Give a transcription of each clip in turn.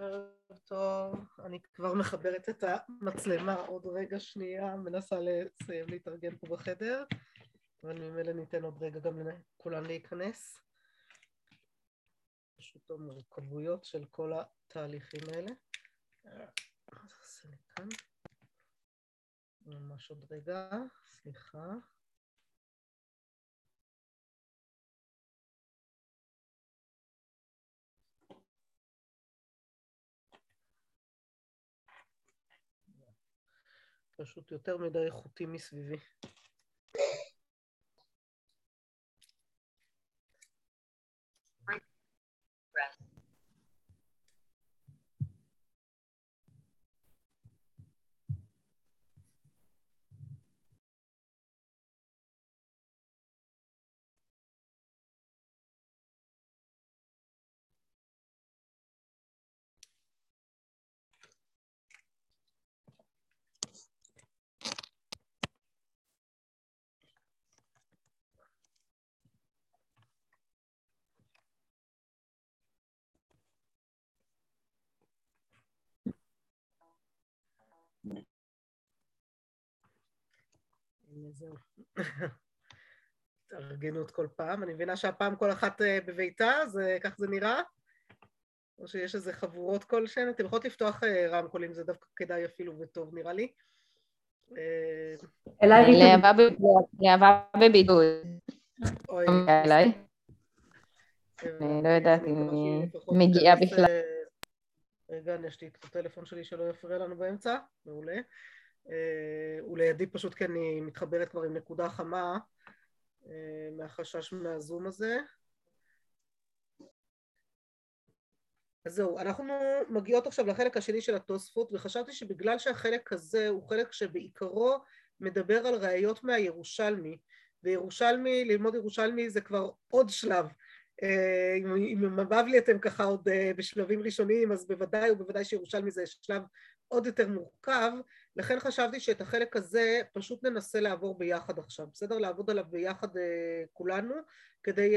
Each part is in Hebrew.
ערב טוב, אני כבר מחברת את המצלמה עוד רגע שנייה, מנסה לסיים להתארגן פה בחדר, אבל ממילא ניתן עוד רגע גם לכולם להיכנס. פשוט המורכבויות של כל התהליכים האלה. נעשה לי כאן. ממש עוד רגע, סליחה. פשוט יותר מדי איכותי מסביבי. זהו. התארגנות כל פעם. אני מבינה שהפעם כל אחת אה, בביתה, אז כך זה נראה? או שיש איזה חבורות כלשהן? אתם יכולות לפתוח אה, רמקולים, זה דווקא כדאי אפילו וטוב נראה לי. אה, להבה בבידוד. אליי. אני לא יודעת אם היא מגיעה בכלל. רגע, אני אשתיק את הטלפון שלי שלא יפריע לנו באמצע, מעולה. ולידי פשוט כי אני מתחברת כבר עם נקודה חמה מהחשש מהזום הזה. אז זהו, אנחנו מגיעות עכשיו לחלק השני של התוספות וחשבתי שבגלל שהחלק הזה הוא חלק שבעיקרו מדבר על ראיות מהירושלמי וירושלמי, ללמוד ירושלמי זה כבר עוד שלב אם עם הבבלי אתם ככה עוד בשלבים ראשוניים אז בוודאי ובוודאי שירושלמי זה שלב עוד יותר מורכב לכן חשבתי שאת החלק הזה פשוט ננסה לעבור ביחד עכשיו, בסדר? לעבוד עליו ביחד כולנו כדי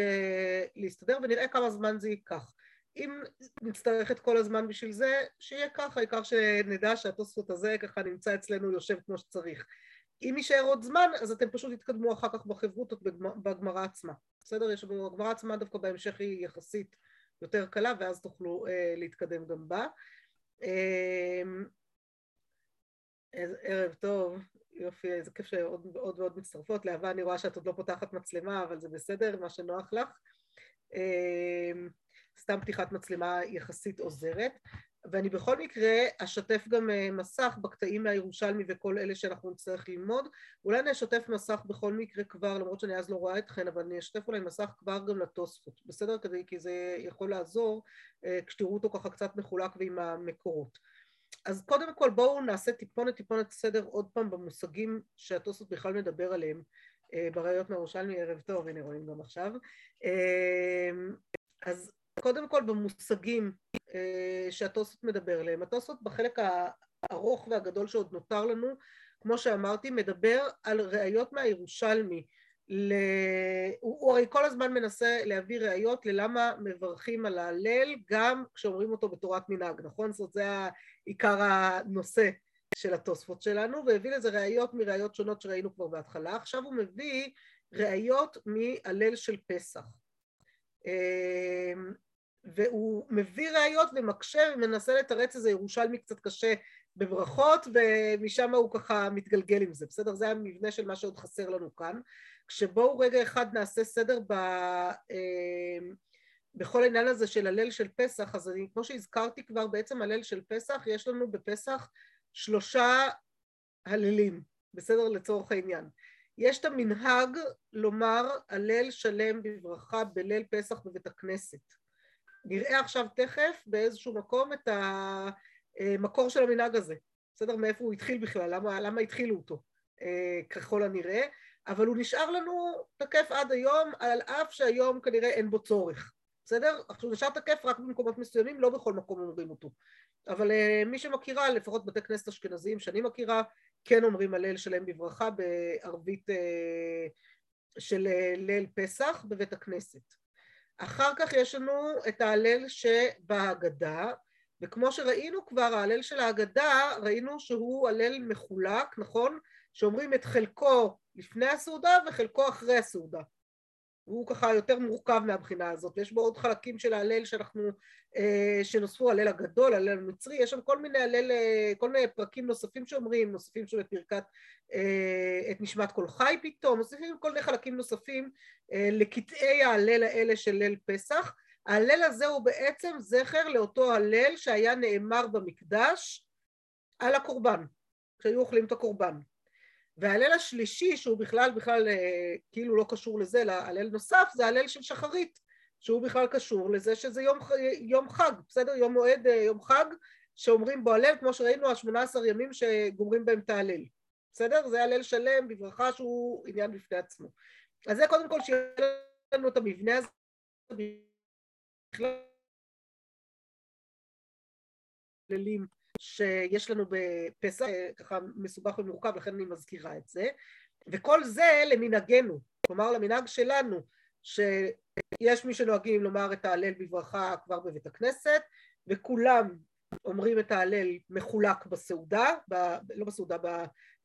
להסתדר ונראה כמה זמן זה ייקח. אם נצטרך את כל הזמן בשביל זה, שיהיה ככה, העיקר שנדע שהתוספות הזה ככה נמצא אצלנו יושב כמו שצריך. אם יישאר עוד זמן, אז אתם פשוט תתקדמו אחר כך בחברותות בגמרא עצמה. בסדר? יש לנו, הגמרא עצמה דווקא בהמשך היא יחסית יותר קלה, ואז תוכלו אה, להתקדם גם בה. אה, ערב טוב, יופי, איזה כיף שעוד ועוד, ועוד מצטרפות. להבה, אני רואה שאת עוד לא פותחת מצלמה, אבל זה בסדר, מה שנוח לך. סתם פתיחת מצלמה יחסית עוזרת. ואני בכל מקרה אשתף גם מסך בקטעים מהירושלמי וכל אלה שאנחנו נצטרך ללמוד. אולי אני אשתף מסך בכל מקרה כבר, למרות שאני אז לא רואה אתכן, אבל אני אשתף אולי מסך כבר גם לתוספות, בסדר? כדי, כי זה יכול לעזור כשתראו אותו ככה קצת מחולק ועם המקורות. אז קודם כל בואו נעשה טיפונת טיפונת סדר עוד פעם במושגים שהתוספות בכלל מדבר עליהם בראיות מהירושלמי, ערב טוב, הנה רואים גם עכשיו. אז קודם כל במושגים שהתוספות מדבר עליהם, התוספות בחלק הארוך והגדול שעוד נותר לנו, כמו שאמרתי, מדבר על ראיות מהירושלמי. הוא, הרי כל הזמן מנסה להביא ראיות ללמה מברכים על ההלל גם כשאומרים אותו בתורת מנהג, נכון? זאת זה עיקר הנושא של התוספות שלנו, והביא לזה ראיות מראיות שונות שראינו כבר בהתחלה, עכשיו הוא מביא ראיות מהלל של פסח. והוא מביא ראיות ומקשה ומנסה לתרץ איזה ירושלמי קצת קשה בברכות ומשם הוא ככה מתגלגל עם זה, בסדר? זה המבנה של מה שעוד חסר לנו כאן. כשבואו רגע אחד נעשה סדר ב... אמ, בכל העניין הזה של הלל של פסח, אז אני, כמו שהזכרתי כבר, בעצם הלל של פסח, יש לנו בפסח שלושה הללים, בסדר? לצורך העניין. יש את המנהג לומר הלל שלם בברכה בליל פסח בבית הכנסת. נראה עכשיו תכף באיזשהו מקום את המקור של המנהג הזה, בסדר? מאיפה הוא התחיל בכלל, למה, למה התחילו אותו, אה, ככל הנראה, אבל הוא נשאר לנו תקף עד היום, על אף שהיום כנראה אין בו צורך, בסדר? עכשיו הוא נשאר תקף רק במקומות מסוימים, לא בכל מקום אומרים אותו. אבל uh, מי שמכירה, לפחות בתי כנסת אשכנזיים שאני מכירה, כן אומרים הלל שלהם בברכה בערבית uh, של uh, ליל פסח בבית הכנסת. אחר כך יש לנו את ההלל שבהגדה, וכמו שראינו כבר, ההלל של ההגדה, ראינו שהוא הלל מחולק, נכון? שאומרים את חלקו לפני הסעודה וחלקו אחרי הסעודה. הוא ככה יותר מורכב מהבחינה הזאת, ויש בו עוד חלקים של ההלל שאנחנו, אה, שנוספו, הלל הגדול, הלל המצרי, יש שם כל מיני הלל, אה, כל מיני פרקים נוספים שאומרים, נוספים שם את פרקת, אה, את נשמת כל חי פתאום, נוספים כל מיני חלקים נוספים לקטעי ההלל האלה של ליל פסח. ההלל הזה הוא בעצם זכר לאותו הלל שהיה נאמר במקדש על הקורבן, כשהיו אוכלים את הקורבן. וההלל השלישי שהוא בכלל בכלל אה, כאילו לא קשור לזה אלא הלל נוסף זה ההלל של שחרית שהוא בכלל קשור לזה שזה יום, יום חג בסדר? יום מועד אה, יום חג שאומרים בו הלל כמו שראינו השמונה עשר ימים שגומרים בהם את ההלל. בסדר? זה הלל שלם בברכה שהוא עניין בפני עצמו. אז זה קודם כל שיהיה לנו את המבנה הזה בכלל שיש לנו בפסח, ככה מסובך ומורכב, לכן אני מזכירה את זה, וכל זה למנהגנו, כלומר למנהג שלנו, שיש מי שנוהגים לומר את ההלל בברכה כבר בבית הכנסת, וכולם אומרים את ההלל מחולק בסעודה, ב, לא בסעודה,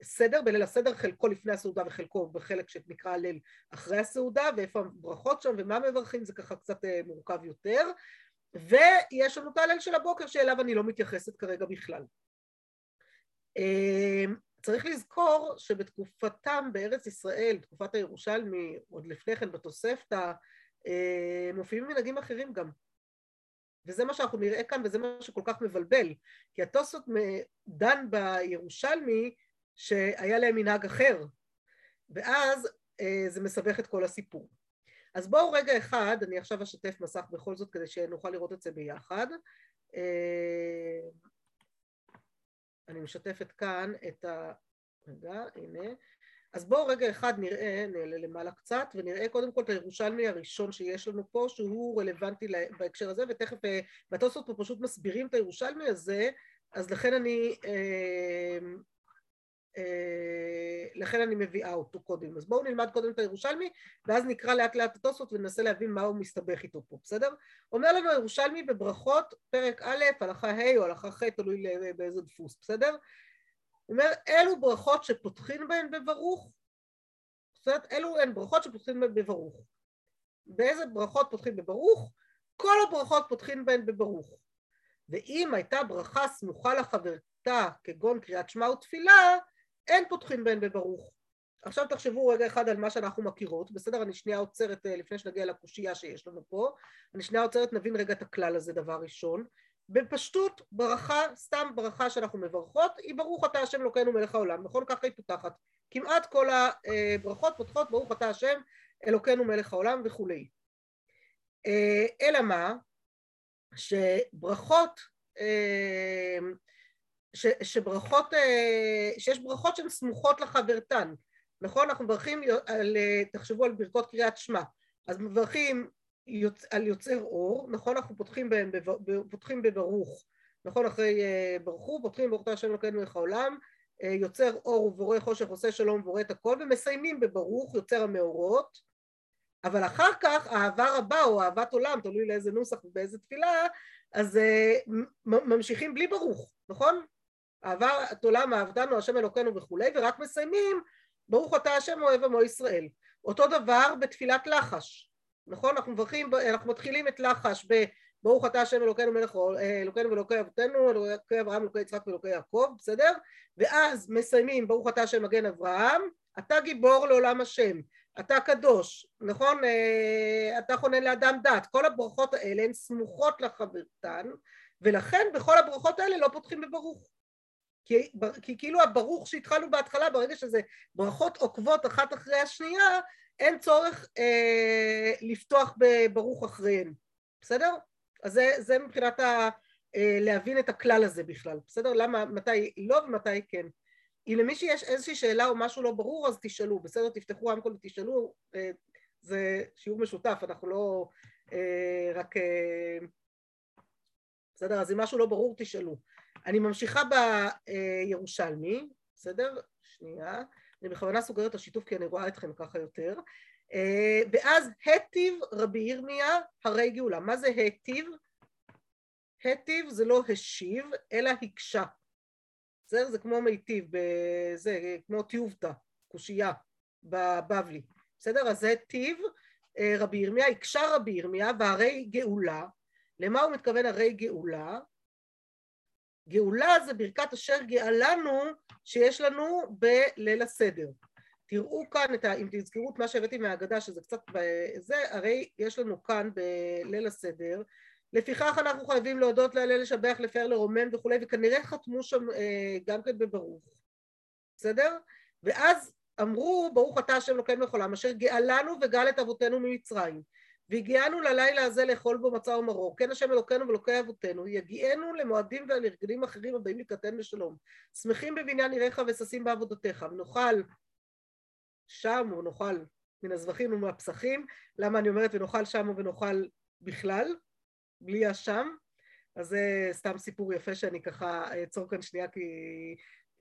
בסדר, בליל הסדר, חלקו לפני הסעודה וחלקו בחלק שנקרא הלל אחרי הסעודה, ואיפה הברכות שם ומה מברכים זה ככה קצת אה, מורכב יותר, ויש לנו את ההלל של הבוקר שאליו אני לא מתייחסת כרגע בכלל. אמ, צריך לזכור שבתקופתם בארץ ישראל, תקופת הירושלמי, עוד לפני כן בתוספתא, אמ, מופיעים מנהגים אחרים גם. וזה מה שאנחנו נראה כאן וזה מה שכל כך מבלבל, כי התוספות דן בירושלמי שהיה להם מנהג אחר, ואז אה, זה מסבך את כל הסיפור. אז בואו רגע אחד, אני עכשיו אשתף מסך בכל זאת כדי שנוכל לראות את זה ביחד. אה, אני משתפת כאן את ה... רגע, הנה. אז בואו רגע אחד נראה, נעלה למעלה קצת, ונראה קודם כל את הירושלמי הראשון שיש לנו פה, שהוא רלוונטי בהקשר הזה, ותכף אה, בתוספות פה פשוט מסבירים את הירושלמי הזה, אז לכן אני אה, אה, לכן אני מביאה אותו קודם. אז בואו נלמד קודם את הירושלמי, ואז נקרא לאט לאט התוספות וננסה להבין מה הוא מסתבך איתו פה, בסדר? אומר לנו הירושלמי בברכות, פרק א', הלכה ה' או הלכה ח', תלוי באיזה דפוס, בסדר? אומר, אלו ברכות שפותחים בהן בברוך, זאת אומרת, אלו הן ברכות שפותחים בהן בברוך. באיזה ברכות פותחים בברוך? כל הברכות פותחים בהן בברוך. ואם הייתה ברכה סמוכה לחברתה, כגון קריאת שמע ותפילה, אין פותחים בהן בברוך. עכשיו תחשבו רגע אחד על מה שאנחנו מכירות, בסדר? אני שנייה עוצרת אה, לפני שנגיע לקושייה שיש לנו פה, אני שנייה עוצרת נבין רגע את הכלל הזה דבר ראשון. בפשטות ברכה, סתם ברכה שאנחנו מברכות, היא ברוך אתה השם אלוקינו מלך העולם, נכון? ככה היא פותחת. כמעט כל הברכות פותחות ברוך אתה השם אלוקינו מלך העולם וכולי. אה, אלא מה? שברכות אה, ש, שברכות, אה, שיש ברכות שהן סמוכות לחברתן, נכון? אנחנו מברכים על, אה, תחשבו על ברכות קריאת שמע, אז מברכים יוצ, על יוצר אור, נכון? אנחנו פותחים, בהם, פותחים בברוך, נכון? אחרי אה, ברכו, פותחים ברוך השם אלוקינו איך העולם, יוצר אור ובורא חושך עושה שלום ובורא את הכל, ומסיימים בברוך, יוצר המאורות, אבל אחר כך אהבה רבה או אהבת עולם, תלוי לאיזה נוסח ובאיזה תפילה, אז ממשיכים בלי ברוך, נכון? אהבת עולם אהבתנו השם אלוקינו וכולי, ורק מסיימים ברוך אתה השם אוהב עמו ישראל. אותו דבר בתפילת לחש, נכון? אנחנו מברכים, אנחנו מתחילים את לחש בברוך אתה השם אלוקינו מלך אה, אלוקינו ואלוקי אבותינו, אלוקי אברהם, אלוקי יצחק ואלוקי יעקב, בסדר? ואז מסיימים ברוך אתה השם מגן אברהם, אתה גיבור לעולם השם, אתה קדוש, נכון? אה, אתה חונן לאדם דת, כל הברכות האלה הן סמוכות לחברתן, ולכן בכל הברכות האלה לא פותחים בברוך. כי, כי כאילו הברוך שהתחלנו בהתחלה, ברגע שזה ברכות עוקבות אחת אחרי השנייה, אין צורך אה, לפתוח בברוך אחריהן, בסדר? אז זה, זה מבחינת ה, אה, להבין את הכלל הזה בכלל, בסדר? למה, מתי לא ומתי כן. אם למישהו יש איזושהי שאלה או משהו לא ברור אז תשאלו, בסדר? תפתחו רמקול ותשאלו, אה, זה שיעור משותף, אנחנו לא אה, רק... אה, בסדר? אז אם משהו לא ברור תשאלו. אני ממשיכה בירושלמי, בסדר? שנייה. אני בכוונה סוגרת את השיתוף כי אני רואה אתכם ככה יותר. ואז היטיב רבי ירמיה הרי גאולה. מה זה היטיב? היטיב זה לא השיב, אלא הקשה. בסדר? זה כמו מיטיב, זה כמו טיובתא, קושייה, בבבלי. בסדר? אז זה טיב אה, רבי ירמיה, הקשה רבי ירמיה, והרי גאולה. למה הוא מתכוון הרי גאולה? גאולה זה ברכת אשר גאלנו שיש לנו בליל הסדר. תראו כאן, ה, אם תזכרו את מה שהבאתי מהאגדה שזה קצת זה, הרי יש לנו כאן בליל הסדר לפיכך אנחנו חייבים להודות להלל לשבח לפאר לרומם וכולי וכנראה חתמו שם אה, גם כן בברוך בסדר? ואז אמרו ברוך אתה השם אלוקינו לכל העם אשר גאלנו וגאל את אבותינו ממצרים והגיענו ללילה הזה לאכול בו מצה ומרור. כן השם אלוקינו ואלוקי אבותינו יגיענו למועדים ולארגונים אחרים הבאים לקראתנו לשלום שמחים בבניין עיריך וששים בעבודותיך ונאכל שם ונאכל מן הזבחים ומהפסחים למה אני אומרת ונאכל שם ונאכל בכלל? בלי אשם, אז זה סתם סיפור יפה שאני ככה אעצור כאן שנייה כי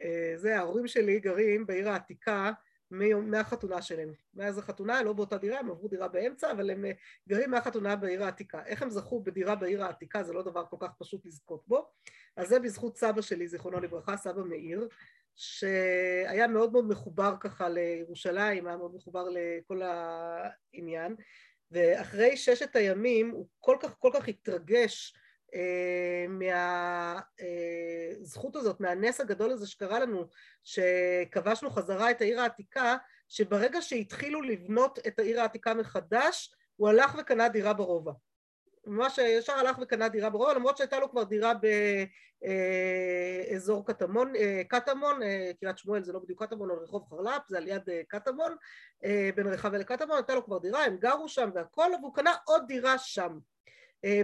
אה, זה, ההורים שלי גרים בעיר העתיקה מהחתונה שלהם. מאז החתונה, לא באותה דירה, הם עברו דירה באמצע, אבל הם אה, גרים מהחתונה בעיר העתיקה. איך הם זכו בדירה בעיר העתיקה, זה לא דבר כל כך פשוט לזכות בו. אז זה בזכות סבא שלי, זיכרונו לברכה, סבא מאיר, שהיה מאוד מאוד מחובר ככה לירושלים, היה מאוד מחובר לכל העניין. ואחרי ששת הימים הוא כל כך כל כך התרגש מהזכות אה, הזאת, מהנס הגדול הזה שקרה לנו, שכבשנו חזרה את העיר העתיקה, שברגע שהתחילו לבנות את העיר העתיקה מחדש, הוא הלך וקנה דירה ברובע. ממש ישר הלך וקנה דירה ברובע, למרות שהייתה לו כבר דירה באזור קטמון, אה, קטמון, אה, קריית שמואל זה לא בדיוק קטמון, אבל רחוב חרל"פ, זה על יד אה, קטמון, בין רחבה לקטמון, הייתה לו כבר דירה, הם גרו שם והכל, והוא קנה עוד דירה שם.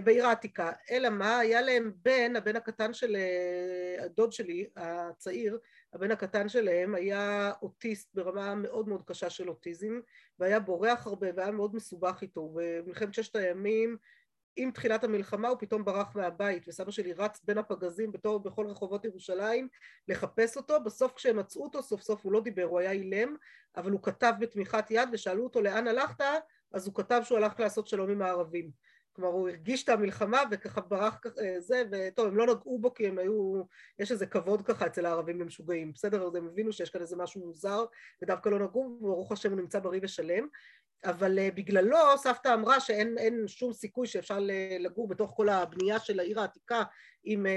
בעיר העתיקה, אלא מה, היה להם בן, הבן הקטן של הדוד שלי, הצעיר, הבן הקטן שלהם היה אוטיסט ברמה מאוד מאוד קשה של אוטיזם והיה בורח הרבה והיה מאוד מסובך איתו ובמלחמת ששת הימים עם תחילת המלחמה הוא פתאום ברח מהבית וסבא שלי רץ בין הפגזים בתור בכל רחובות ירושלים לחפש אותו. בסוף כשהם מצאו אותו סוף סוף הוא לא דיבר הוא היה אילם אבל הוא כתב בתמיכת יד ושאלו אותו לאן הלכת? אז הוא כתב שהוא הלך לעשות שלום עם הערבים כלומר הוא הרגיש את המלחמה וככה ברח ככה זה וטוב הם לא נגעו בו כי הם היו יש איזה כבוד ככה אצל הערבים למשוגעים בסדר? אז הם הבינו שיש כאן איזה משהו מוזר ודווקא לא נגעו וברוך השם הוא נמצא בריא ושלם. אבל uh, בגללו סבתא אמרה שאין שום סיכוי שאפשר לגור בתוך כל הבנייה של העיר העתיקה עם uh,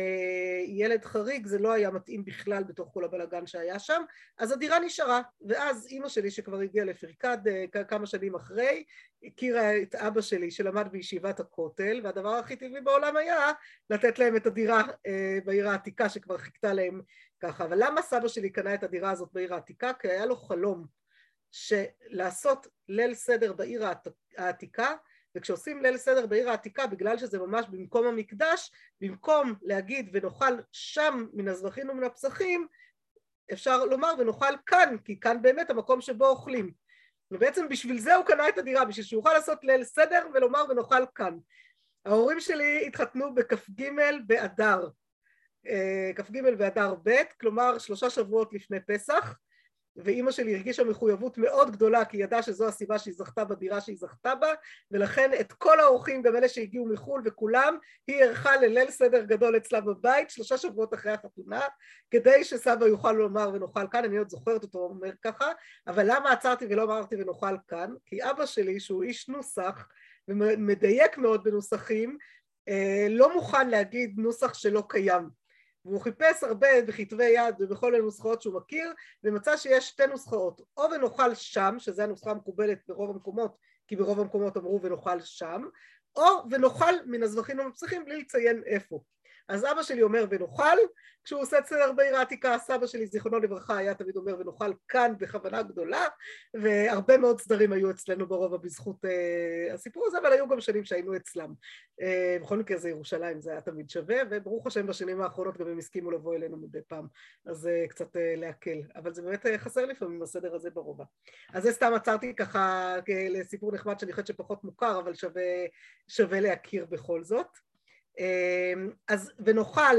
ילד חריג, זה לא היה מתאים בכלל בתוך כל הבלגן שהיה שם, אז הדירה נשארה, ואז אימא שלי שכבר הגיעה לפרקד uh, כמה שנים אחרי, הכירה את אבא שלי שלמד בישיבת הכותל, והדבר הכי טבעי בעולם היה לתת להם את הדירה uh, בעיר העתיקה שכבר חיכתה להם ככה, אבל למה סבא שלי קנה את הדירה הזאת בעיר העתיקה? כי היה לו חלום שלעשות ליל סדר בעיר העתיקה וכשעושים ליל סדר בעיר העתיקה בגלל שזה ממש במקום המקדש במקום להגיד ונאכל שם מן הזבחים ומן הפסחים אפשר לומר ונאכל כאן כי כאן באמת המקום שבו אוכלים. ובעצם בשביל זה הוא קנה את הדירה בשביל שהוא יוכל לעשות ליל סדר ולומר ונאכל כאן ההורים שלי התחתנו בכ"ג באדר אה, כ"ג באדר ב' כלומר שלושה שבועות לפני פסח ואימא שלי הרגישה מחויבות מאוד גדולה כי היא ידעה שזו הסיבה שהיא זכתה בדירה שהיא זכתה בה ולכן את כל האורחים גם אלה שהגיעו מחו"ל וכולם היא ערכה לליל סדר גדול אצלה בבית שלושה שבועות אחרי החתונה כדי שסבא יוכל לומר ונאכל כאן. אני עוד זוכרת אותו אומר ככה אבל למה עצרתי ולא אמרתי ונאכל כאן? כי אבא שלי שהוא איש נוסח ומדייק מאוד בנוסחים אה, לא מוכן להגיד נוסח שלא קיים והוא חיפש הרבה בכתבי יד ובכל הנוסחאות שהוא מכיר ומצא שיש שתי נוסחאות או ונאכל שם שזה הנוסחה המקובלת ברוב המקומות כי ברוב המקומות אמרו ונאכל שם או ונאכל מן הזבחים המפצחים בלי לציין איפה אז אבא שלי אומר ונאכל, כשהוא עושה סדר בעיר העתיקה, סבא שלי זיכרונו לברכה היה תמיד אומר ונאכל כאן בכוונה גדולה, והרבה מאוד סדרים היו אצלנו ברובע בזכות uh, הסיפור הזה, אבל היו גם שנים שהיינו אצלם. Uh, בכל מקרה זה ירושלים, זה היה תמיד שווה, וברוך השם בשנים האחרונות גם הם הסכימו לבוא אלינו מדי פעם, אז uh, קצת uh, להקל, אבל זה באמת uh, חסר לפעמים הסדר הזה ברובע. אז זה סתם עצרתי ככה לסיפור נחמד שאני חושבת שפחות מוכר, אבל שווה, שווה להכיר בכל זאת. אמ, אז ונאכל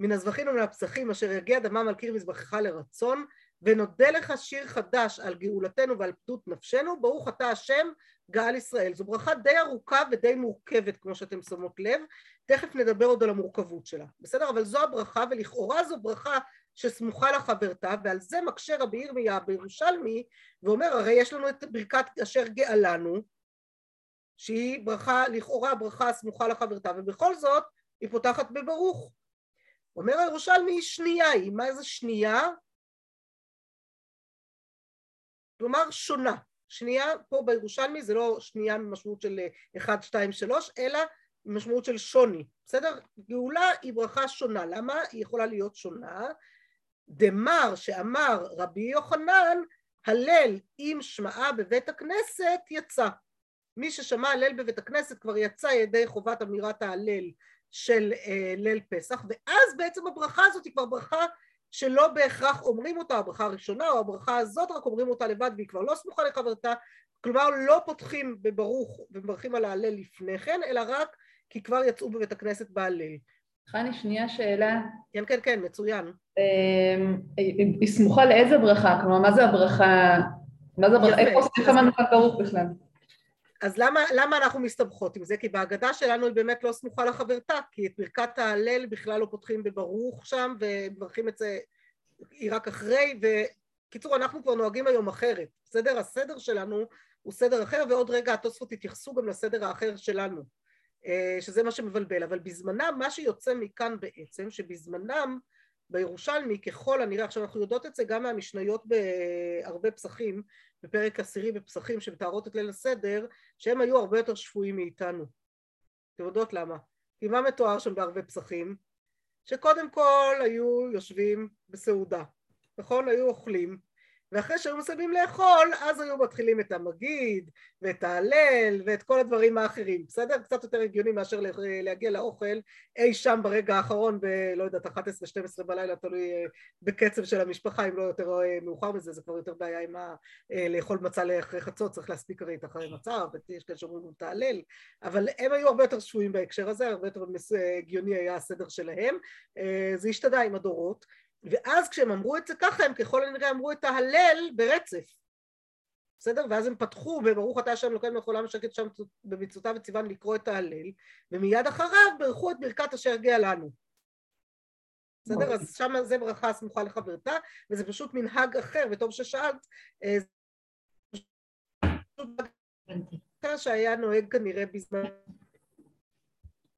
מן הזבחים ומן הפסחים אשר יגיע דמם על קיר מזבחך לרצון ונודה לך שיר חדש על גאולתנו ועל פדות נפשנו ברוך אתה השם גאל ישראל. זו ברכה די ארוכה ודי מורכבת כמו שאתם שמות לב. תכף נדבר עוד על המורכבות שלה בסדר? אבל זו הברכה ולכאורה זו ברכה שסמוכה לחברתה ועל זה מקשה רבי ירמיה בירושלמי ואומר הרי יש לנו את ברכת אשר גאלנו שהיא ברכה, לכאורה ברכה סמוכה לחברתה, ובכל זאת היא פותחת בברוך. אומר הירושלמי שנייה היא, מה זה שנייה? כלומר שונה. שנייה פה בירושלמי זה לא שנייה ממשמעות של 1, 2, 3, אלא משמעות של שוני, בסדר? גאולה היא ברכה שונה, למה היא יכולה להיות שונה? דמר שאמר רבי יוחנן, הלל עם שמעה בבית הכנסת יצא. מי ששמע הלל בבית הכנסת כבר יצא ידי חובת אמירת ההלל של אה, ליל פסח ואז בעצם הברכה הזאת היא כבר ברכה שלא בהכרח אומרים אותה הברכה הראשונה או הברכה הזאת רק אומרים אותה לבד והיא כבר לא סמוכה לחברתה כלומר לא פותחים בברוך ומברכים על ההלל לפני כן אלא רק כי כבר יצאו בבית הכנסת בהלל. חני שנייה שאלה. כן כן כן מצוין. אמ, היא סמוכה לאיזה ברכה? כלומר מה זה הברכה? מה זה הברכה? איפה עושים כמה מנחת ברוך בכלל? אז למה, למה אנחנו מסתבכות עם זה? כי בהגדה שלנו היא באמת לא סמוכה לחברתה, כי את ברכת ההלל בכלל לא פותחים בברוך שם ומברכים את זה, היא רק אחרי, וקיצור אנחנו כבר נוהגים היום אחרת, בסדר? הסדר שלנו הוא סדר אחר ועוד רגע התוספות יתייחסו גם לסדר האחר שלנו, אה, שזה מה שמבלבל, אבל בזמנם מה שיוצא מכאן בעצם, שבזמנם בירושלמי ככל הנראה, עכשיו אנחנו יודעות את זה גם מהמשניות בהרבה פסחים, בפרק עשירי בפסחים שמתארות את ליל הסדר, שהם היו הרבה יותר שפויים מאיתנו. אתם יודעות למה? כי מה מתואר שם בהרבה פסחים? שקודם כל היו יושבים בסעודה, נכון? היו אוכלים, ואחרי שהיו מסיימים לאכול, אז היו מתחילים את המגיד, ואת ההלל, ואת כל הדברים האחרים, בסדר? קצת יותר הגיוני מאשר להגיע לאוכל אי שם ברגע האחרון, בלא יודעת, 11-12 בלילה, תלוי אה, בקצב של המשפחה, אם לא יותר אה, מאוחר מזה, זה כבר יותר בעיה עם ה... אה, לאכול מצה אחרי חצות, צריך להספיק הרי את אחרי מצה, ויש כאלה שאומרים את ההלל, אבל הם היו הרבה יותר שבויים בהקשר הזה, הרבה יותר הגיוני היה הסדר שלהם, זה השתנה עם הדורות. ואז כשהם אמרו את זה ככה הם ככל הנראה אמרו את ההלל ברצף בסדר? ואז הם פתחו בברוך אתה השם אלוקינו מלך העולם ושקט שם במצוותיו וציוון לקרוא את ההלל ומיד אחריו ברכו את ברכת אשר הגיע לנו בסדר? אז שם זה ברכה סמוכה לחברתה וזה פשוט מנהג אחר וטוב ששאלת אה, שהיה נוהג כנראה בזמן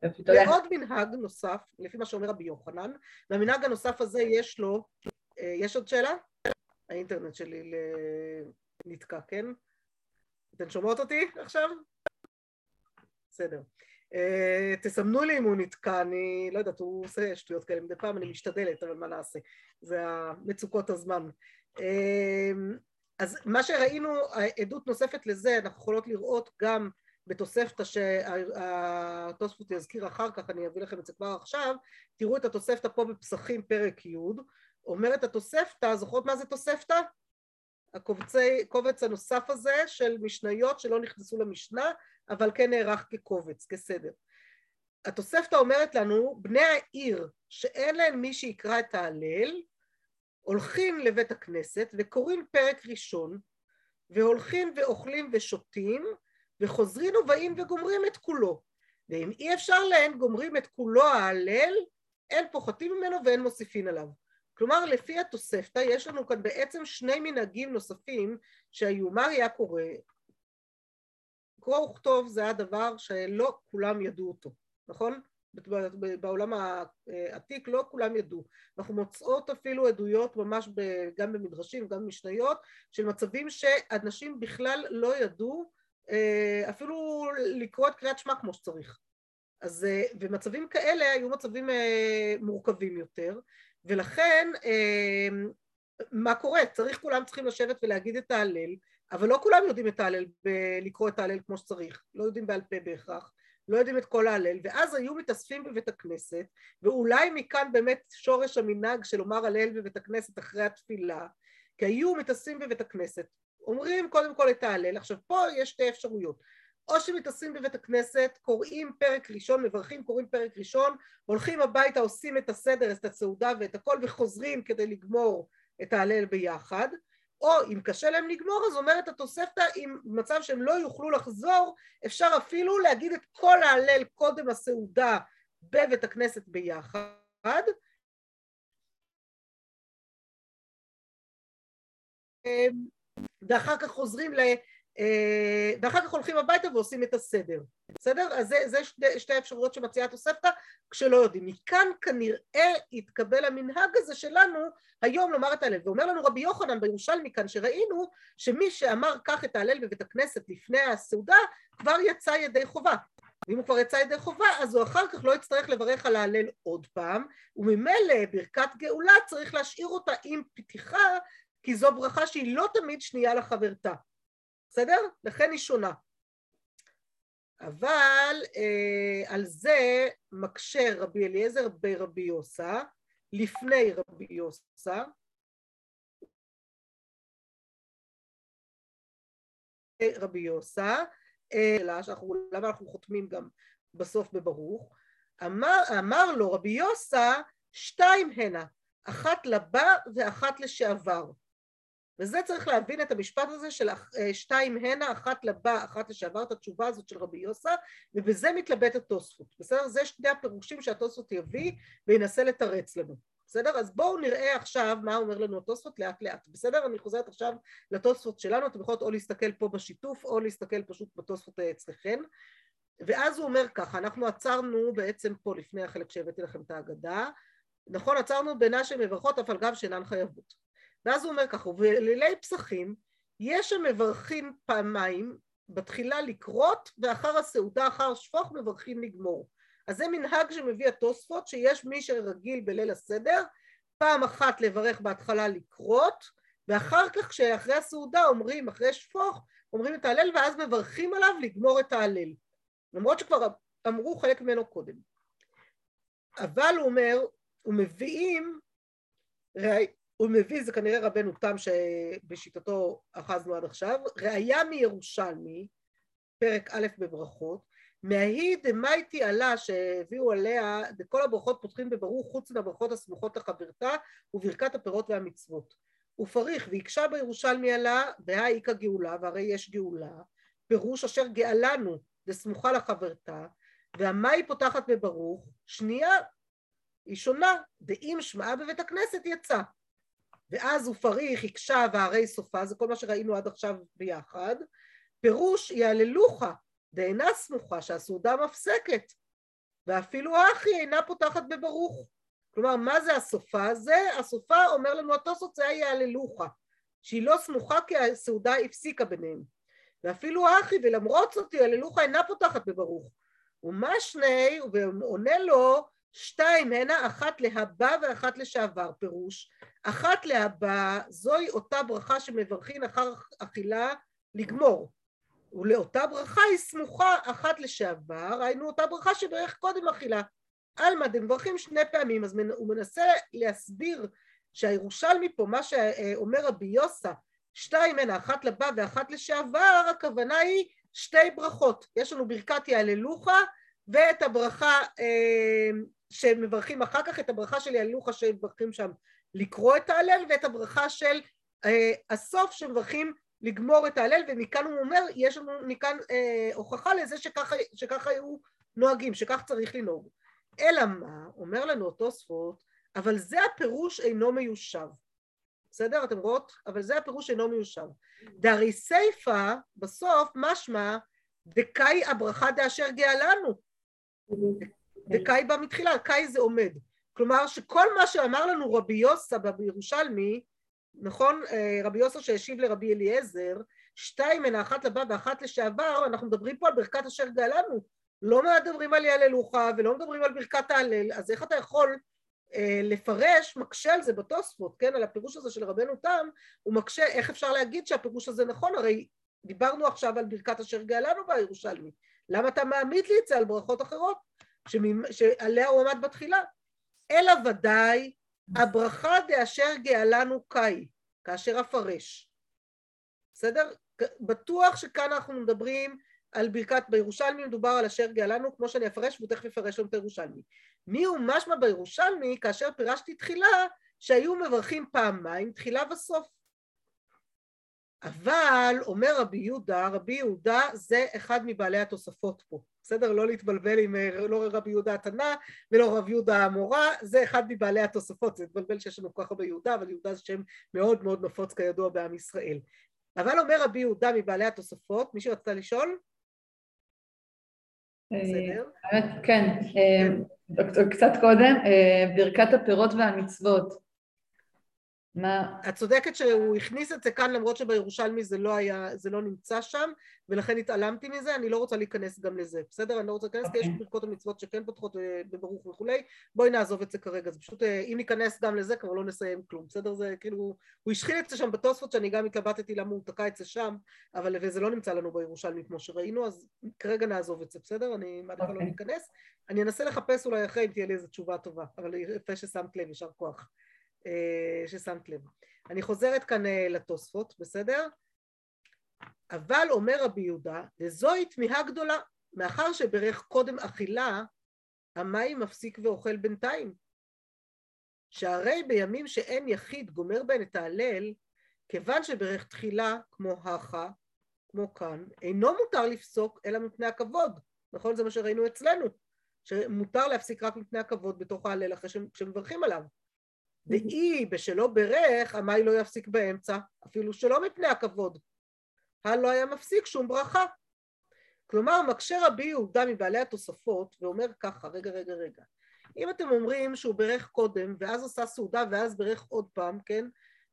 ועוד מנהג נוסף, לפי מה שאומר רבי יוחנן, והמנהג הנוסף הזה יש לו, אה, יש עוד שאלה? האינטרנט שלי נתקע, כן? אתן שומעות אותי עכשיו? בסדר. אה, תסמנו לי אם הוא נתקע, אני לא יודעת, הוא עושה שטויות כאלה מדי פעם, אני משתדלת, אבל מה נעשה? זה מצוקות הזמן. אה, אז מה שראינו, עדות נוספת לזה, אנחנו יכולות לראות גם בתוספתא שהתוספות יזכיר אחר כך, אני אביא לכם את זה כבר עכשיו, תראו את התוספתא פה בפסחים פרק י', אומרת התוספתא, זוכרות מה זה תוספתא? הקובצי, קובץ הנוסף הזה של משניות שלא נכנסו למשנה, אבל כן נערך כקובץ, כסדר. התוספתא אומרת לנו, בני העיר שאין להם מי שיקרא את ההלל, הולכים לבית הכנסת וקוראים פרק ראשון, והולכים ואוכלים ושותים, וחוזרים ובאים וגומרים את כולו. ואם אי אפשר להם, גומרים את כולו ההלל, אין פוחתים ממנו ואין מוסיפין עליו. כלומר, לפי התוספתא, יש לנו כאן בעצם שני מנהגים נוספים שהיו. מה היה קורא? קרוא וכתוב זה הדבר שלא כולם ידעו אותו, נכון? בעולם העתיק לא כולם ידעו. אנחנו מוצאות אפילו עדויות ממש גם במדרשים, גם במשניות, של מצבים שאנשים בכלל לא ידעו אפילו לקרוא את קריאת שמע כמו שצריך. אז, אה, ומצבים כאלה היו מצבים אה, מורכבים יותר, ולכן מה קורה? צריך, כולם צריכים לשבת ולהגיד את ההלל, אבל לא כולם יודעים את ההלל, לקרוא את ההלל כמו שצריך, לא יודעים בעל פה בהכרח, לא יודעים את כל ההלל, ואז היו מתאספים בבית הכנסת, ואולי מכאן באמת שורש המנהג של לומר הלל בבית הכנסת אחרי התפילה, כי היו מתאספים בבית הכנסת, אומרים קודם כל את ההלל, עכשיו פה יש שתי אפשרויות, או שמתאספים בבית הכנסת, קוראים פרק ראשון, מברכים, קוראים פרק ראשון, הולכים הביתה, עושים את הסדר, את הסעודה ואת הכל, וחוזרים כדי לגמור את ההלל ביחד, או אם קשה להם לגמור אז אומרת התוספתא אם במצב שהם לא יוכלו לחזור אפשר אפילו להגיד את כל ההלל קודם הסעודה בבית הכנסת ביחד ואחר כך חוזרים ל... אה, ואחר כך הולכים הביתה ועושים את הסדר, בסדר? אז זה, זה שתי, שתי אפשרויות שמציעה התוספתא כשלא יודעים. מכאן כנראה יתקבל המנהג הזה שלנו היום לומר את ההלל. ואומר לנו רבי יוחנן בירושלמי כאן שראינו שמי שאמר כך את ההלל בבית הכנסת לפני הסעודה כבר יצא ידי חובה. ואם הוא כבר יצא ידי חובה אז הוא אחר כך לא יצטרך לברך על ההלל עוד פעם וממילא ברכת גאולה צריך להשאיר אותה עם פתיחה כי זו ברכה שהיא לא תמיד שנייה לחברתה. בסדר? לכן היא שונה. אבל אה, על זה מקשה רבי אליעזר ברבי יוסה, לפני רבי יוסה, רבי יוסה, אלא שאנחנו, למה אנחנו חותמים גם בסוף בברוך, אמר, אמר לו רבי יוסה שתיים הנה, אחת לבא ואחת לשעבר. וזה צריך להבין את המשפט הזה של אה, שתיים הנה, אחת לבא, אחת לשעבר, את התשובה הזאת של רבי יוסה, ובזה מתלבט התוספות, בסדר? זה שני הפירושים שהתוספות יביא וינסה לתרץ לנו, בסדר? אז בואו נראה עכשיו מה אומר לנו התוספות לאט לאט, בסדר? אני חוזרת עכשיו לתוספות שלנו, אתם יכולות או להסתכל פה בשיתוף או להסתכל פשוט בתוספות אצלכם, ואז הוא אומר ככה, אנחנו עצרנו בעצם פה לפני החלק שהבאתי לכם את ההגדה, נכון, עצרנו בינה מברכות אף על גב שאינן חייבות. ואז הוא אומר ככה, ובלילי פסחים יש המברכים פעמיים, בתחילה לקרות ואחר הסעודה, אחר שפוך, מברכים לגמור. אז זה מנהג שמביא התוספות, שיש מי שרגיל בליל הסדר, פעם אחת לברך בהתחלה לקרות, ואחר כך כשאחרי הסעודה אומרים, אחרי שפוך, אומרים את ההלל ואז מברכים עליו לגמור את ההלל. למרות שכבר אמרו חלק ממנו קודם. אבל הוא אומר, ומביאים הוא מביא, זה כנראה רבנו תם שבשיטתו אחזנו עד עכשיו, ראיה מירושלמי, פרק א' בברכות, מההיא דמייטי עלה שהביאו עליה, כל הברכות פותחים בברוך חוץ מהברכות הסמוכות לחברתה וברכת הפירות והמצוות. ופריך והקשה בירושלמי עלה בהא איכא גאולה והרי יש גאולה. פירוש אשר גאלנו דסמוכה לחברתה והמה היא פותחת בברוך? שנייה היא שונה דאם שמעה בבית הכנסת יצא ואז הוא פריך, הקשה והרי סופה, זה כל מה שראינו עד עכשיו ביחד, פירוש יהללוך דאינה סמוכה שהסעודה מפסקת, ואפילו האחי אינה פותחת בברוך. כלומר, מה זה הסופה הזה? הסופה אומר לנו התוספות זה היהללוך, שהיא לא סמוכה כי הסעודה הפסיקה ביניהם. ואפילו האחי, ולמרות זאת יהללוך אינה פותחת בברוך. ומה שני, ועונה לו, שתיים הנה, אחת להבא ואחת לשעבר, פירוש אחת להבא זוהי אותה ברכה שמברכים אחר אכילה לגמור ולאותה ברכה היא סמוכה אחת לשעבר, היינו אותה ברכה שברך קודם אכילה. עלמא דמברכים שני פעמים, אז הוא מנסה להסביר שהירושלמי פה, מה שאומר רבי יוסה, שתיים הנה, אחת לבא ואחת לשעבר, הכוונה היא שתי ברכות. יש לנו ברכת יהללוך ואת הברכה אה, שמברכים אחר כך, את הברכה של יהללוך שמברכים שם לקרוא את ההלל ואת הברכה של אה, הסוף שמברכים לגמור את ההלל ומכאן הוא אומר יש לנו מכאן אה, הוכחה לזה שככה, שככה היו נוהגים שכך צריך לנהוג. אלא מה אומר לנו התוספות אבל זה הפירוש אינו מיושב. בסדר? אתם רואות? אבל זה הפירוש אינו מיושב. דהרי סיפא בסוף משמע דקאי הברכה דאשר גאה לנו. וקאי בא מתחילה, קאי זה עומד. כלומר שכל מה שאמר לנו רבי יוסה בירושלמי, נכון, אה, רבי יוסה שהשיב לרבי אליעזר, שתיים מן האחת לבא ואחת לשעבר, אנחנו מדברים פה על ברכת אשר גאלנו, לא מדברים על יהללוך ולא מדברים על ברכת ההלל, אז איך אתה יכול אה, לפרש, מקשה על זה בתוספות, כן, על הפירוש הזה של רבנו תם, הוא מקשה, איך אפשר להגיד שהפירוש הזה נכון, הרי דיברנו עכשיו על ברכת אשר גאלנו בירושלמי, למה אתה מעמיד לי את זה על ברכות אחרות, שממ... שעליה הוא עמד בתחילה? אלא ודאי הברכה דאשר גאלנו קאי, כאשר אפרש. בסדר? בטוח שכאן אנחנו מדברים על ברכת, בירושלמי מדובר על אשר גאלנו, כמו שאני אפרש, והוא תכף יפרש לנו את הירושלמי. מי הוא משמע בירושלמי כאשר פירשתי תחילה שהיו מברכים פעמיים, תחילה וסוף. אבל אומר רבי יהודה, רבי יהודה זה אחד מבעלי התוספות פה, בסדר? לא להתבלבל עם לא רבי יהודה התנא ולא רבי יהודה המורה, זה אחד מבעלי התוספות, זה התבלבל שיש לנו כל כך הרבה יהודה, אבל יהודה זה שם מאוד מאוד נפוץ כידוע בעם ישראל. אבל אומר רבי יהודה מבעלי התוספות, מישהו רצתה לשאול? אה, בסדר? כן, אה, קצת קודם, אה, ברכת הפירות והמצוות. מה... את צודקת שהוא הכניס את זה כאן למרות שבירושלמי זה לא היה, זה לא נמצא שם ולכן התעלמתי מזה, אני לא רוצה להיכנס גם לזה, בסדר? אני לא רוצה להיכנס okay. כי יש אוקיי. ברכות המצוות שכן פותחות אה, בברוך וכולי, בואי נעזוב את זה כרגע, זה פשוט, אה, אם ניכנס גם לזה כבר לא נסיים כלום, בסדר? זה כאילו, הוא השחיל את זה שם בתוספות שאני גם התלבטתי למה הוא תקע את זה שם, אבל וזה לא נמצא לנו בירושלמי כמו שראינו, אז כרגע נעזוב את זה, בסדר? אני מעדיפה okay. לא אוקיי. להיכנס, אני אנסה לחפש אולי אחרי אם תהיה לי איזו תשובה טובה, אבל יפה ששמת לב, יישר כוח. אה, ששמת לב. אני חוזרת כאן אה, לתוספות, בסדר? אבל אומר רבי יהודה, וזוהי תמיהה גדולה, מאחר שברך קודם אכילה, המים מפסיק ואוכל בינתיים. שהרי בימים שאין יחיד גומר בהן את ההלל, כיוון שברך תחילה כמו הכה, כמו כאן, אינו מותר לפסוק אלא מפני הכבוד. נכון? זה מה שראינו אצלנו, שמותר להפסיק רק מפני הכבוד בתוך ההלל אחרי שמברכים עליו. ואי בשלא ברך, המאי לא יפסיק באמצע, אפילו שלא מפני הכבוד. לא היה מפסיק שום ברכה. כלומר, מקשה רבי יהודה מבעלי התוספות, ואומר ככה, רגע, רגע, רגע. אם אתם אומרים שהוא ברך קודם, ואז עשה סעודה, ואז ברך עוד פעם, כן?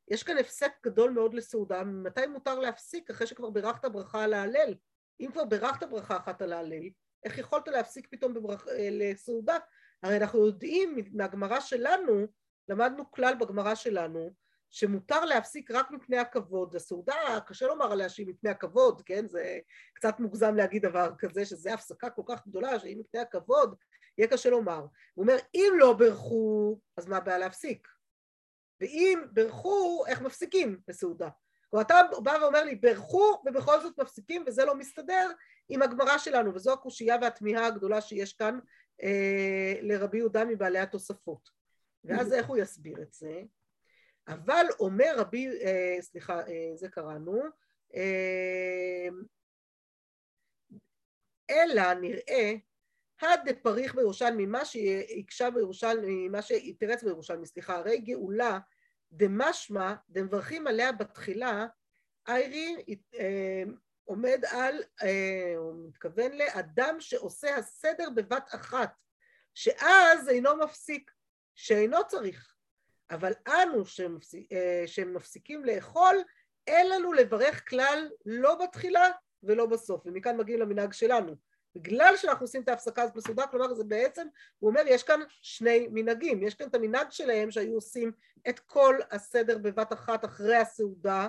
יש כאן הפסק גדול מאוד לסעודה, מתי מותר להפסיק אחרי שכבר בירכת ברכה על ההלל? אם כבר בירכת ברכה אחת על ההלל, איך יכולת להפסיק פתאום בברכ... אה, לסעודה? הרי אנחנו יודעים מהגמרא שלנו למדנו כלל בגמרא שלנו שמותר להפסיק רק מפני הכבוד. הסעודה, קשה לומר עליה שהיא מפני הכבוד, כן? זה קצת מוגזם להגיד דבר כזה, שזו הפסקה כל כך גדולה שהיא מפני הכבוד, יהיה קשה לומר. הוא אומר, אם לא ברכו, אז מה הבעיה להפסיק? ואם ברכו, איך מפסיקים בסעודה? כלומר, אתה בא ואומר לי, ברכו ובכל זאת מפסיקים, וזה לא מסתדר עם הגמרא שלנו, וזו הקושייה והתמיהה הגדולה שיש כאן אה, לרבי יהודה מבעלי התוספות. ואז איך הוא יסביר את זה? אבל אומר רבי, אה, סליחה, אה, זה קראנו, אה, אלא נראה הדפריך בירושלמי, מה שהקשה בירושלמי, מה שהתרץ בירושלמי, סליחה, הרי גאולה דמשמע דמברכים עליה בתחילה, איירי אה, עומד על, אה, הוא מתכוון לאדם שעושה הסדר בבת אחת, שאז אינו מפסיק. שאינו צריך, אבל אנו שמפסיק, אה, שמפסיקים לאכול, אין לנו לברך כלל לא בתחילה ולא בסוף, ומכאן מגיעים למנהג שלנו. בגלל שאנחנו עושים את ההפסקה הזאת בסעודה, כלומר זה בעצם, הוא אומר יש כאן שני מנהגים, יש כאן את המנהג שלהם שהיו עושים את כל הסדר בבת אחת אחרי הסעודה,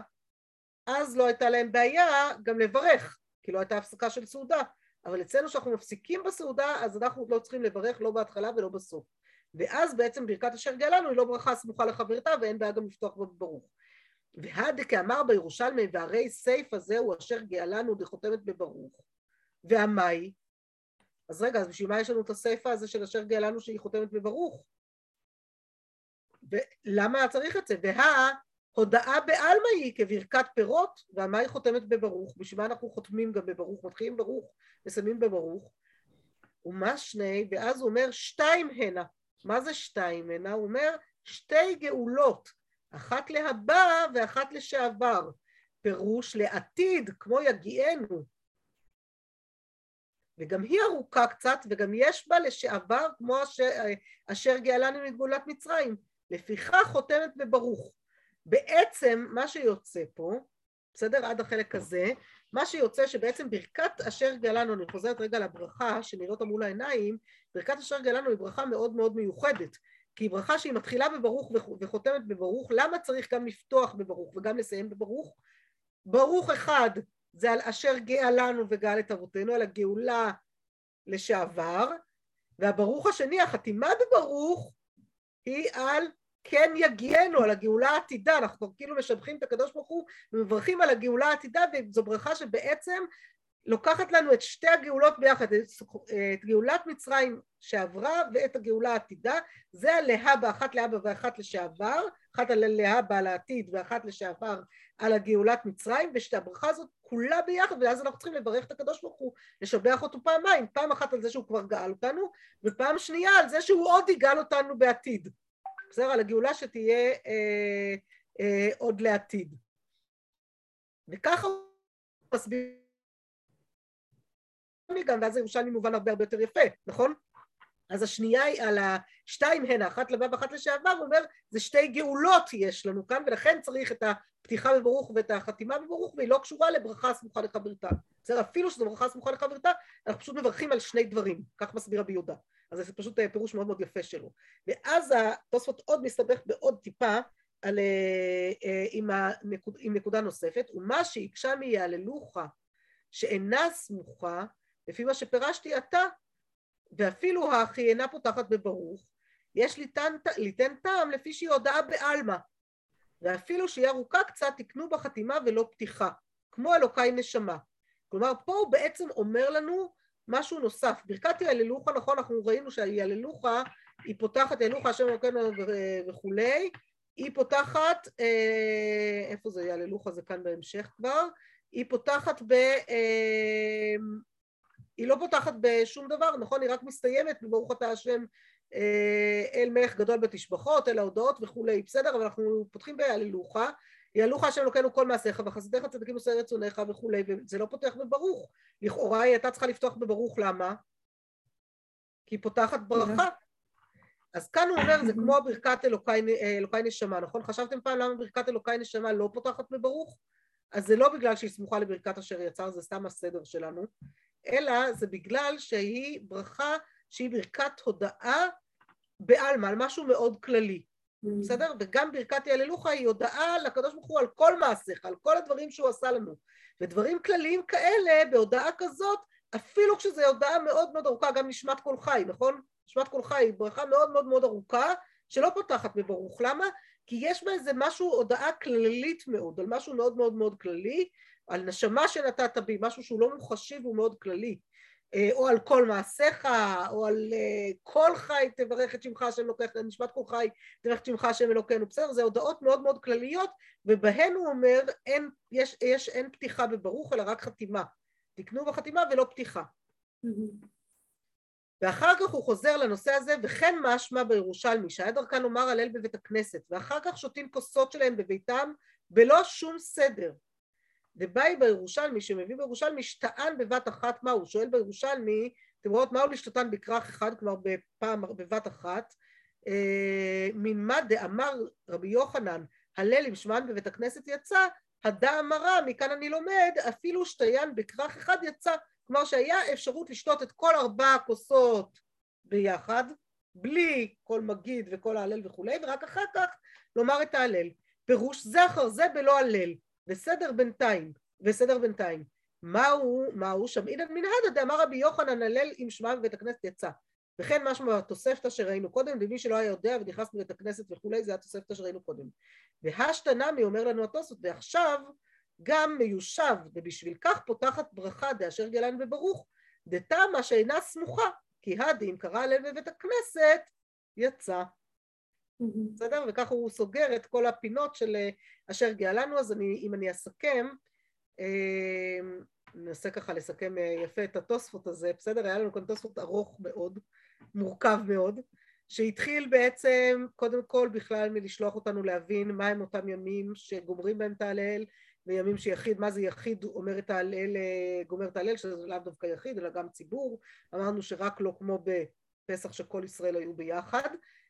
אז לא הייתה להם בעיה גם לברך, כי לא הייתה הפסקה של סעודה, אבל אצלנו שאנחנו מפסיקים בסעודה אז אנחנו לא צריכים לברך לא בהתחלה ולא בסוף. ואז בעצם ברכת אשר גאלנו היא לא ברכה סמוכה לחברתה ואין בעיה גם לפתוח בה בברוך. והד כאמר בירושלמי והרי הזה הוא אשר גאלנו דחותמת בברוך. והמאי? אז רגע, אז בשביל מה יש לנו את הסייפה הזה של אשר גאלנו שהיא חותמת בברוך? ולמה צריך את זה? וההודעה בעלמא היא כברכת פירות, והמאי חותמת בברוך. בשביל מה אנחנו חותמים גם בברוך? מתחילים ברוך, מסיימים בברוך. ומה שני? ואז הוא אומר שתיים הנה. מה זה שתיים הנה? הוא אומר שתי גאולות, אחת להבא ואחת לשעבר. פירוש לעתיד, כמו יגיענו. וגם היא ארוכה קצת, וגם יש בה לשעבר כמו אשר, אשר גאלנו מגאולת מצרים. לפיכך חותמת בברוך. בעצם מה שיוצא פה, בסדר? עד החלק הזה, מה שיוצא שבעצם ברכת אשר גאלנו, אני חוזרת רגע לברכה שנראה אותה מול העיניים, ברכת אשר גאלנו היא ברכה מאוד מאוד מיוחדת, כי היא ברכה שהיא מתחילה בברוך וחותמת בברוך, למה צריך גם לפתוח בברוך וגם לסיים בברוך? ברוך אחד זה על אשר גאה לנו וגאל את אבותינו, על הגאולה לשעבר, והברוך השני, החתימה בברוך, היא על כן יגיענו, על הגאולה העתידה, אנחנו כאילו משבחים את הקדוש ברוך הוא ומברכים על הגאולה העתידה, וזו ברכה שבעצם לוקחת לנו את שתי הגאולות ביחד, את גאולת מצרים שעברה ואת הגאולה העתידה, זה הלהבא, אחת להבא ואחת לשעבר, אחת על הלהבא על העתיד ואחת לשעבר על הגאולת מצרים, ושהברכה הזאת כולה ביחד, ואז אנחנו צריכים לברך את הקדוש ברוך הוא, לשבח אותו פעמיים, פעם אחת על זה שהוא כבר גאל אותנו, ופעם שנייה על זה שהוא עוד יגאל אותנו בעתיד. בסדר? על הגאולה שתהיה אה, אה, עוד לעתיד. וככה הוא מסביר גם, ואז ירושלמי מובן הרבה הרבה יותר יפה, נכון? אז השנייה היא על השתיים הנה, אחת לבא ואחת לשעבר, הוא אומר, זה שתי גאולות יש לנו כאן, ולכן צריך את הפתיחה בברוך ואת החתימה בברוך, והיא לא קשורה לברכה סמוכה לחברתה. בסדר, אפילו שזו ברכה סמוכה לחברתה, אנחנו פשוט מברכים על שני דברים, כך מסביר רבי יהודה. אז זה פשוט אה, פירוש מאוד מאוד יפה שלו. ואז התוספות עוד מסתבך בעוד טיפה על, אה, אה, עם, הנקוד, עם נקודה נוספת, ומה שהקשה מיהללוך שאינה סמוכה, לפי מה שפירשתי עתה, ואפילו האחי אינה פותחת בברוך, יש ליתן, ליתן טעם לפי שהיא הודעה בעלמא, ואפילו שהיא ארוכה קצת תקנו בה חתימה ולא פתיחה, כמו אלוקי נשמה. כלומר, פה הוא בעצם אומר לנו משהו נוסף. ברכת יהללוכה, נכון, אנחנו ראינו שהיהללוכה היא פותחת, יהללוכה השם אלוקינו וכולי, היא פותחת, אה, איפה זה יהללוכה זה כאן בהמשך כבר, היא פותחת ב... אה, היא לא פותחת בשום דבר, נכון? היא רק מסתיימת בברוך אתה השם אה, אל מלך גדול בתשבחות, אל ההודעות וכולי, בסדר? אבל אנחנו פותחים בהללוכה, יעלוך השם אלוקינו כל מעשיך וחסידיך צדיקים עושי רצונך וכולי, וזה לא פותח בברוך. לכאורה היא הייתה צריכה לפתוח בברוך, למה? כי היא פותחת ברכה. אז כאן הוא אומר, זה כמו ברכת אלוקי, אלוקי נשמה, נכון? חשבתם פעם למה ברכת אלוקי נשמה לא פותחת בברוך? אז זה לא בגלל שהיא סמוכה לברכת אשר יצר, זה סתם הסדר שלנו, אלא זה בגלל שהיא ברכה שהיא ברכת הודאה בעלמא, על משהו מאוד כללי. בסדר? וגם ברכת יהללוך היא הודעה לקדוש ברוך הוא על כל מעשיך, על כל הדברים שהוא עשה לנו. ודברים כלליים כאלה, בהודעה כזאת, אפילו כשזו הודעה מאוד מאוד ארוכה, גם נשמת כל חי, נכון? נשמת כל חי היא ברכה מאוד מאוד מאוד ארוכה, שלא פותחת בברוך. למה? כי יש בה איזה משהו, הודעה כללית מאוד, על משהו מאוד מאוד מאוד כללי, על נשמה שנתת בי, משהו שהוא לא מוחשי והוא מאוד כללי. אה, או על כל מעשיך, או על אה, כל חי תברך את שמך השם אלוקיך, נשמת כל חי תברך את שמך השם אלוקינו, בסדר? זה הודעות מאוד מאוד כלליות, ובהן הוא אומר אין, יש, יש, אין פתיחה בברוך אלא רק חתימה. תקנו בחתימה ולא פתיחה. ואחר כך הוא חוזר לנושא הזה, וכן משמע בירושלמי, שהיה דרכן לומר הלל בבית הכנסת, ואחר כך שותים כוסות שלהם בביתם בלא שום סדר. ובאי בירושלמי, שמביא בירושלמי, שטען בבת אחת מה הוא? שואל בירושלמי, אתם רואות מהו לשתתן בכרך אחד, כלומר בפעם, בבת אחת, אה, ממה דאמר רבי יוחנן, הלל עם שמן בבית הכנסת יצא, הדא אמרה, מכאן אני לומד, אפילו שתיין בכרך אחד יצא, כלומר שהיה אפשרות לשתות את כל ארבע הכוסות ביחד, בלי כל מגיד וכל ההלל וכולי, ורק אחר כך לומר את ההלל. פירוש אחר זה בלא הלל. בסדר בינתיים, בסדר בינתיים. מהו, מהו שם אינן מנהדה דאמר רבי יוחנן הלל עם שמע בבית הכנסת יצא. וכן משמע התוספתא שראינו קודם, למי שלא היה יודע ונכנס לבית הכנסת וכולי, זה התוספתא שראינו קודם. והשתנמי אומר לנו התוספות, ועכשיו גם מיושב, ובשביל כך פותחת ברכה דאשר גלן וברוך, דתמה שאינה סמוכה, כי הדין קרא הלל בבית הכנסת, יצא. בסדר? וככה הוא סוגר את כל הפינות של אה, אשר גאלנו, אז אני, אם אני אסכם, אמ, ננסה ככה לסכם אה, יפה את התוספות הזה, בסדר? היה לנו כאן תוספות ארוך מאוד, מורכב מאוד, שהתחיל בעצם קודם כל בכלל מלשלוח אותנו להבין מהם אותם ימים שגומרים בהם את ההלל, וימים שיחיד, מה זה יחיד אומר את ההלל, גומר את ההלל, שזה לאו דווקא יחיד, אלא גם ציבור. אמרנו שרק לא כמו בפסח שכל ישראל היו ביחד,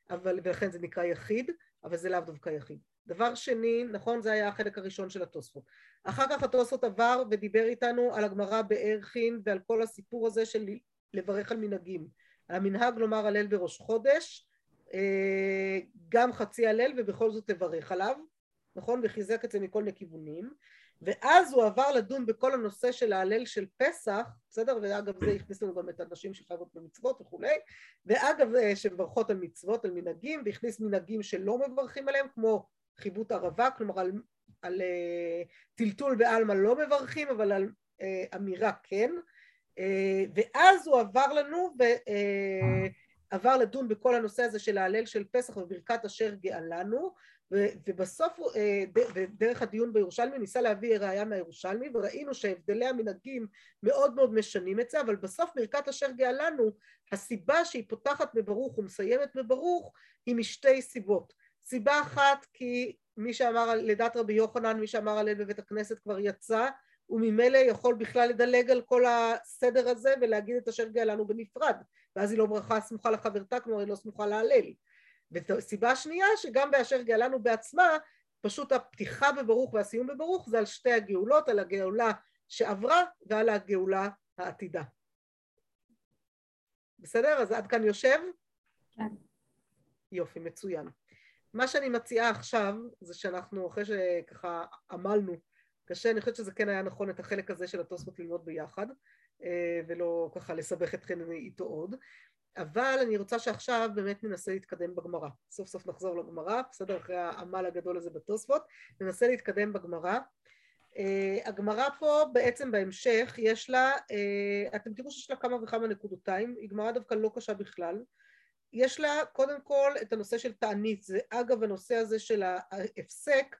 אבל, ולכן זה נקרא יחיד, אבל זה לאו דווקא יחיד. דבר שני, נכון, זה היה החלק הראשון של התוספות. אחר כך התוספות עבר ודיבר איתנו על הגמרא בערכין ועל כל הסיפור הזה של לברך על מנהגים. המנהג לומר הלל בראש חודש, אה, גם חצי הלל ובכל זאת תברך עליו, נכון? וחיזק את זה מכל מיני כיוונים. ואז הוא עבר לדון בכל הנושא של ההלל של פסח, בסדר? ואגב זה הכניס לנו גם את הנשים שחייבות במצוות וכולי, ואגב אה, שמברכות על מצוות, על מנהגים, והכניס מנהגים שלא מברכים עליהם, כמו חיבוט ערבה, כלומר על, על uh, טלטול בעלמא לא מברכים, אבל על uh, אמירה כן, uh, ואז הוא עבר לנו ועבר uh, לדון בכל הנושא הזה של ההלל של פסח וברכת אשר גאלנו, ובסוף דרך הדיון בירושלמי ניסה להביא ראייה מהירושלמי וראינו שהבדלי המנהגים מאוד מאוד משנים את זה אבל בסוף ברכת אשר גאלנו הסיבה שהיא פותחת בברוך ומסיימת בברוך היא משתי סיבות. סיבה אחת כי מי שאמר לדעת רבי יוחנן מי שאמר הלל בבית הכנסת כבר יצא וממילא יכול בכלל לדלג על כל הסדר הזה ולהגיד את אשר גאלנו בנפרד ואז היא לא ברכה סמוכה לחברתה כלומר היא לא סמוכה להלל וסיבה שנייה שגם באשר גאלנו בעצמה פשוט הפתיחה בברוך והסיום בברוך זה על שתי הגאולות על הגאולה שעברה ועל הגאולה העתידה בסדר? אז עד כאן יושב? כן. יופי, מצוין. מה שאני מציעה עכשיו זה שאנחנו אחרי שככה עמלנו קשה, אני חושבת שזה כן היה נכון את החלק הזה של התוספות ללמוד ביחד אה, ולא ככה לסבך אתכם איתו עוד אבל אני רוצה שעכשיו באמת ננסה להתקדם בגמרא. סוף סוף נחזור לגמרא, בסדר? אחרי העמל הגדול הזה בתוספות, ננסה להתקדם בגמרא. Uh, הגמרא פה בעצם בהמשך יש לה, uh, אתם תראו שיש לה כמה וכמה נקודותיים, היא גמרא דווקא לא קשה בכלל. יש לה קודם כל את הנושא של תענית, זה אגב הנושא הזה של ההפסק,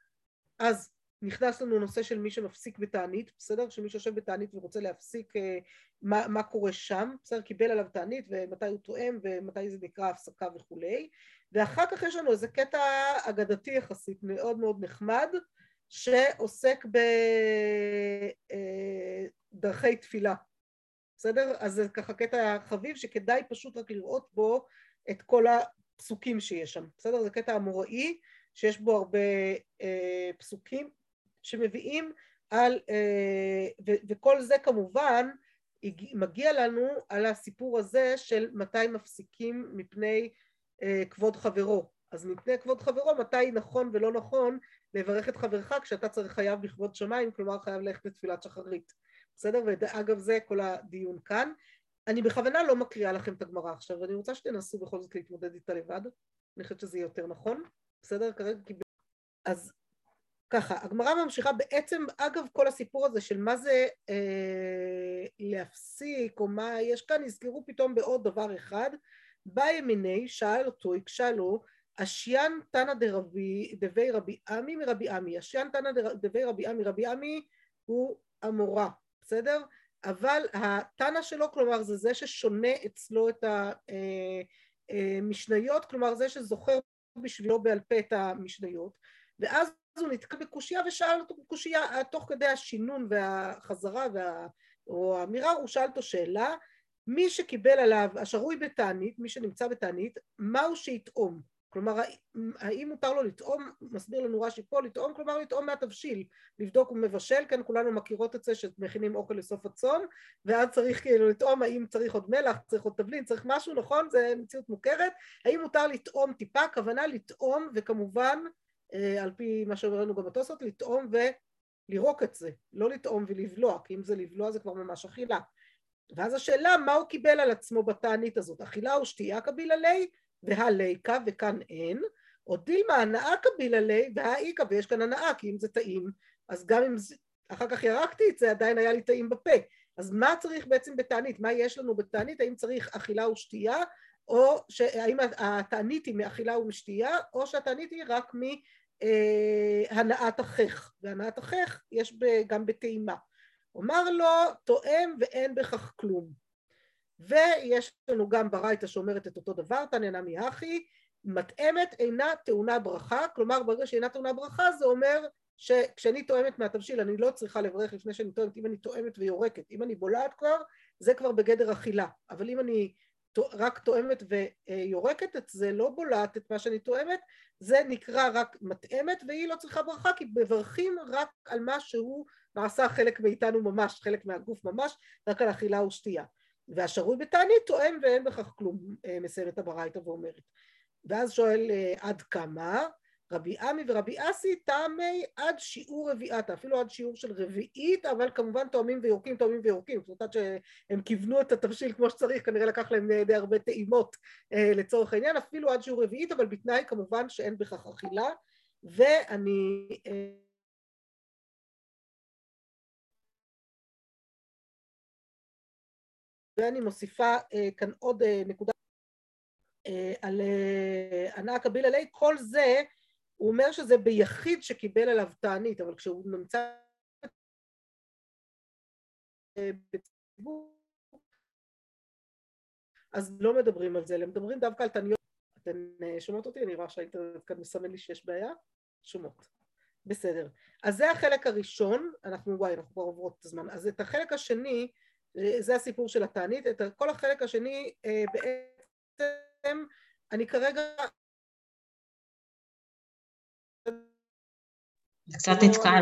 אז נכנס לנו נושא של מי שמפסיק בתענית, בסדר? שמי שיושב בתענית ורוצה להפסיק אה, מה, מה קורה שם, בסדר? קיבל עליו תענית ומתי הוא תואם ומתי זה נקרא הפסקה וכולי ואחר כך יש לנו איזה קטע אגדתי יחסית מאוד מאוד נחמד שעוסק בדרכי אה, תפילה, בסדר? אז זה ככה קטע חביב שכדאי פשוט רק לראות בו את כל הפסוקים שיש שם, בסדר? זה קטע אמוראי שיש בו הרבה אה, פסוקים שמביאים על, אה, וכל זה כמובן מגיע לנו על הסיפור הזה של מתי מפסיקים מפני אה, כבוד חברו. אז מפני כבוד חברו מתי נכון ולא נכון לברך את חברך כשאתה צריך חייב בכבוד שמיים, כלומר חייב ללכת לתפילת שחרית. בסדר? ואגב זה כל הדיון כאן. אני בכוונה לא מקריאה לכם את הגמרא עכשיו, ואני רוצה שתנסו בכל זאת להתמודד איתה לבד. אני חושבת שזה יהיה יותר נכון. בסדר? כרגע כי... אז ככה, הגמרא ממשיכה בעצם, אגב כל הסיפור הזה של מה זה אה, להפסיק או מה יש כאן, נזכרו פתאום בעוד דבר אחד, בא ימיני, שאל אותו, הקשה לו, אשיין תנא דרבי, דבי רבי עמי מרבי עמי, אשיין תנא דבי רבי עמי, רבי עמי הוא המורה, בסדר? אבל התנא שלו, כלומר זה זה ששונה אצלו את המשניות, אה, כלומר זה שזוכר בשבילו בעל פה את המשניות, ואז הוא נתקע בקושייה ושאל אותו קושייה, תוך כדי השינון והחזרה וה... או האמירה, הוא שאל אותו שאלה, מי שקיבל עליו, השרוי בתענית, מי שנמצא בתענית, מהו שיטעום? כלומר, האם מותר לו לטעום, מסביר לנו רש"י פה, לטעום, כלומר לטעום מהתבשיל, לבדוק הוא מבשל, כן כולנו מכירות את זה שמכינים אוכל לסוף הצום, ואז צריך כאילו לטעום האם צריך עוד מלח, צריך עוד תבלין, צריך משהו, נכון? זה מציאות מוכרת, האם מותר לטעום טיפה, הכוונה לטעום, וכמובן, אה, על פי מה שאומרנו גם בתוספות, לטעום ולירוק את זה, לא לטעום ולבלוע, כי אם זה לבלוע זה כבר ממש אכילה. ואז השאלה, מה הוא קיבל על עצמו בתענית הזאת, אכילה או שתייה קבילה ליה? והליקה וכאן אין, או דילמה הנאה קבילה לי והאיקה ויש כאן הנאה כי אם זה טעים אז גם אם זה, אחר כך ירקתי את זה עדיין היה לי טעים בפה אז מה צריך בעצם בתענית? מה יש לנו בתענית? האם צריך אכילה ושתייה או האם התענית היא מאכילה ומשתייה או שהתענית היא רק מהנאת החך. והנאת החך יש גם בטעימה. אומר לו תואם ואין בכך כלום. ויש לנו גם ברייתא שאומרת את אותו דבר, תניא נמי הכי, מתאמת אינה טעונה ברכה, כלומר ברגע שאינה טעונה ברכה זה אומר שכשאני טועמת מהתבשיל אני לא צריכה לברך לפני שאני טועמת, אם אני טועמת ויורקת, אם אני בולעת כבר, זה כבר בגדר אכילה, אבל אם אני רק טועמת ויורקת את זה, לא בולעת את מה שאני טועמת, זה נקרא רק מטעמת והיא לא צריכה ברכה כי מברכים רק על מה שהוא נעשה חלק מאיתנו ממש, חלק מהגוף ממש, רק על אכילה ושתייה. והשרוי בתענית טועם ואין בכך כלום, אה, מסיימת הברייתא ואומרת. ואז שואל אה, עד כמה? רבי עמי ורבי אסי טעמי עד שיעור רביעתה, אפילו עד שיעור של רביעית, אבל כמובן תואמים ויורקים, תואמים ויורקים, זאת אומרת שהם כיוונו את התבשיל כמו שצריך, כנראה לקח להם די הרבה טעימות אה, לצורך העניין, אפילו עד שיעור רביעית, אבל בתנאי כמובן שאין בכך אכילה, ואני אה, ואני מוסיפה אה, כאן עוד אה, נקודה אה, על אה, קביל עלי, כל זה הוא אומר שזה ביחיד שקיבל עליו תענית, אבל כשהוא נמצא אז לא מדברים על זה, אלא מדברים דווקא על תעניות. אתן אה, שומעות אותי? אני רואה שהאינטרנט כאן מסמן לי שיש בעיה. שומעות. בסדר. אז זה החלק הראשון, אנחנו, וואי, אנחנו כבר עוברות את הזמן. אז את החלק השני, אה, זה הסיפור של התענית, את כל החלק השני אה, בעצם, אני כרגע קצת נתקע לה.